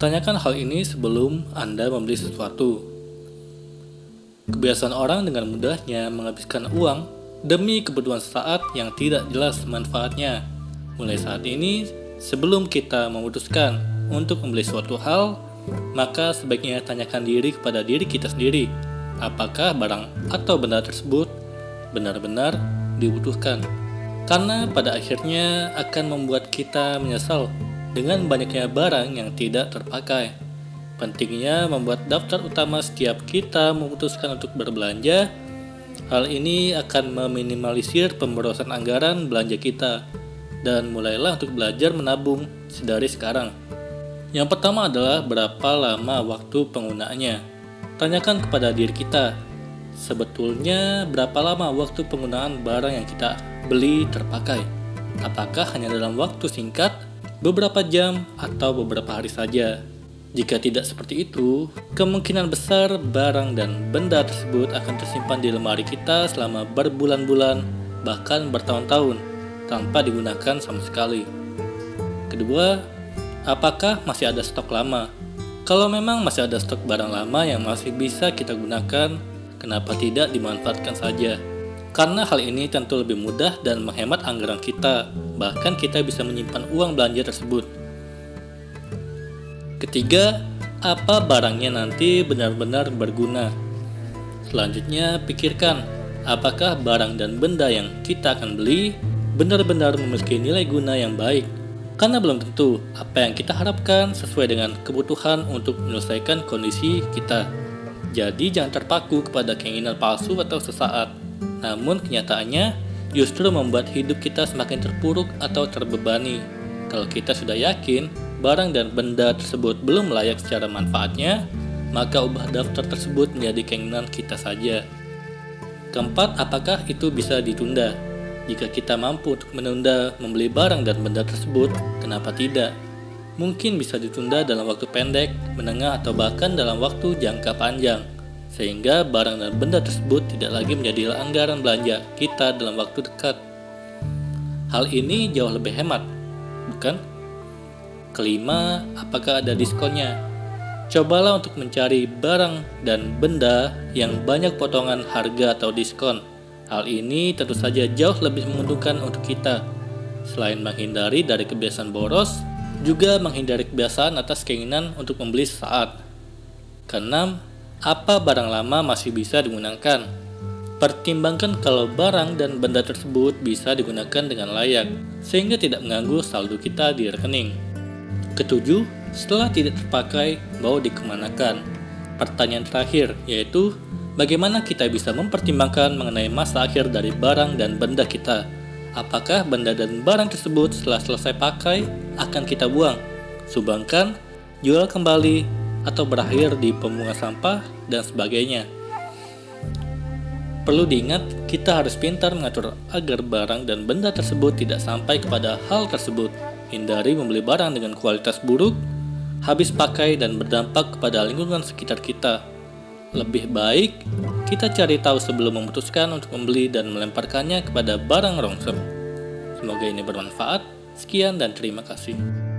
Tanyakan hal ini sebelum Anda membeli sesuatu. Kebiasaan orang dengan mudahnya menghabiskan uang demi kebutuhan saat yang tidak jelas manfaatnya. Mulai saat ini, sebelum kita memutuskan untuk membeli suatu hal, maka sebaiknya tanyakan diri kepada diri kita sendiri, apakah barang atau benda tersebut benar-benar dibutuhkan. Karena pada akhirnya akan membuat kita menyesal dengan banyaknya barang yang tidak terpakai. Pentingnya membuat daftar utama setiap kita memutuskan untuk berbelanja. Hal ini akan meminimalisir pemborosan anggaran belanja kita dan mulailah untuk belajar menabung sedari sekarang. Yang pertama adalah berapa lama waktu penggunaannya. Tanyakan kepada diri kita, sebetulnya berapa lama waktu penggunaan barang yang kita beli terpakai? Apakah hanya dalam waktu singkat beberapa jam atau beberapa hari saja. Jika tidak seperti itu, kemungkinan besar barang dan benda tersebut akan tersimpan di lemari kita selama berbulan-bulan, bahkan bertahun-tahun, tanpa digunakan sama sekali. Kedua, apakah masih ada stok lama? Kalau memang masih ada stok barang lama yang masih bisa kita gunakan, kenapa tidak dimanfaatkan saja? Karena hal ini tentu lebih mudah dan menghemat anggaran kita, bahkan kita bisa menyimpan uang belanja tersebut. Ketiga, apa barangnya nanti benar-benar berguna. Selanjutnya, pikirkan apakah barang dan benda yang kita akan beli benar-benar memiliki nilai guna yang baik. Karena belum tentu apa yang kita harapkan sesuai dengan kebutuhan untuk menyelesaikan kondisi kita. Jadi jangan terpaku kepada keinginan palsu atau sesaat. Namun kenyataannya justru membuat hidup kita semakin terpuruk atau terbebani. Kalau kita sudah yakin barang dan benda tersebut belum layak secara manfaatnya, maka ubah daftar tersebut menjadi keinginan kita saja. Keempat, apakah itu bisa ditunda? Jika kita mampu untuk menunda membeli barang dan benda tersebut, kenapa tidak? Mungkin bisa ditunda dalam waktu pendek, menengah, atau bahkan dalam waktu jangka panjang sehingga barang dan benda tersebut tidak lagi menjadi anggaran belanja kita dalam waktu dekat. Hal ini jauh lebih hemat, bukan? Kelima, apakah ada diskonnya? Cobalah untuk mencari barang dan benda yang banyak potongan harga atau diskon. Hal ini tentu saja jauh lebih menguntungkan untuk kita. Selain menghindari dari kebiasaan boros, juga menghindari kebiasaan atas keinginan untuk membeli saat. Keenam, apa barang lama masih bisa digunakan. Pertimbangkan kalau barang dan benda tersebut bisa digunakan dengan layak, sehingga tidak mengganggu saldo kita di rekening. Ketujuh, setelah tidak terpakai, mau dikemanakan? Pertanyaan terakhir yaitu, bagaimana kita bisa mempertimbangkan mengenai masa akhir dari barang dan benda kita? Apakah benda dan barang tersebut setelah selesai pakai akan kita buang, sumbangkan, jual kembali, atau berakhir di pembuangan sampah dan sebagainya. Perlu diingat, kita harus pintar mengatur agar barang dan benda tersebut tidak sampai kepada hal tersebut. Hindari membeli barang dengan kualitas buruk, habis pakai dan berdampak kepada lingkungan sekitar kita. Lebih baik kita cari tahu sebelum memutuskan untuk membeli dan melemparkannya kepada barang rongsem. Semoga ini bermanfaat. Sekian dan terima kasih.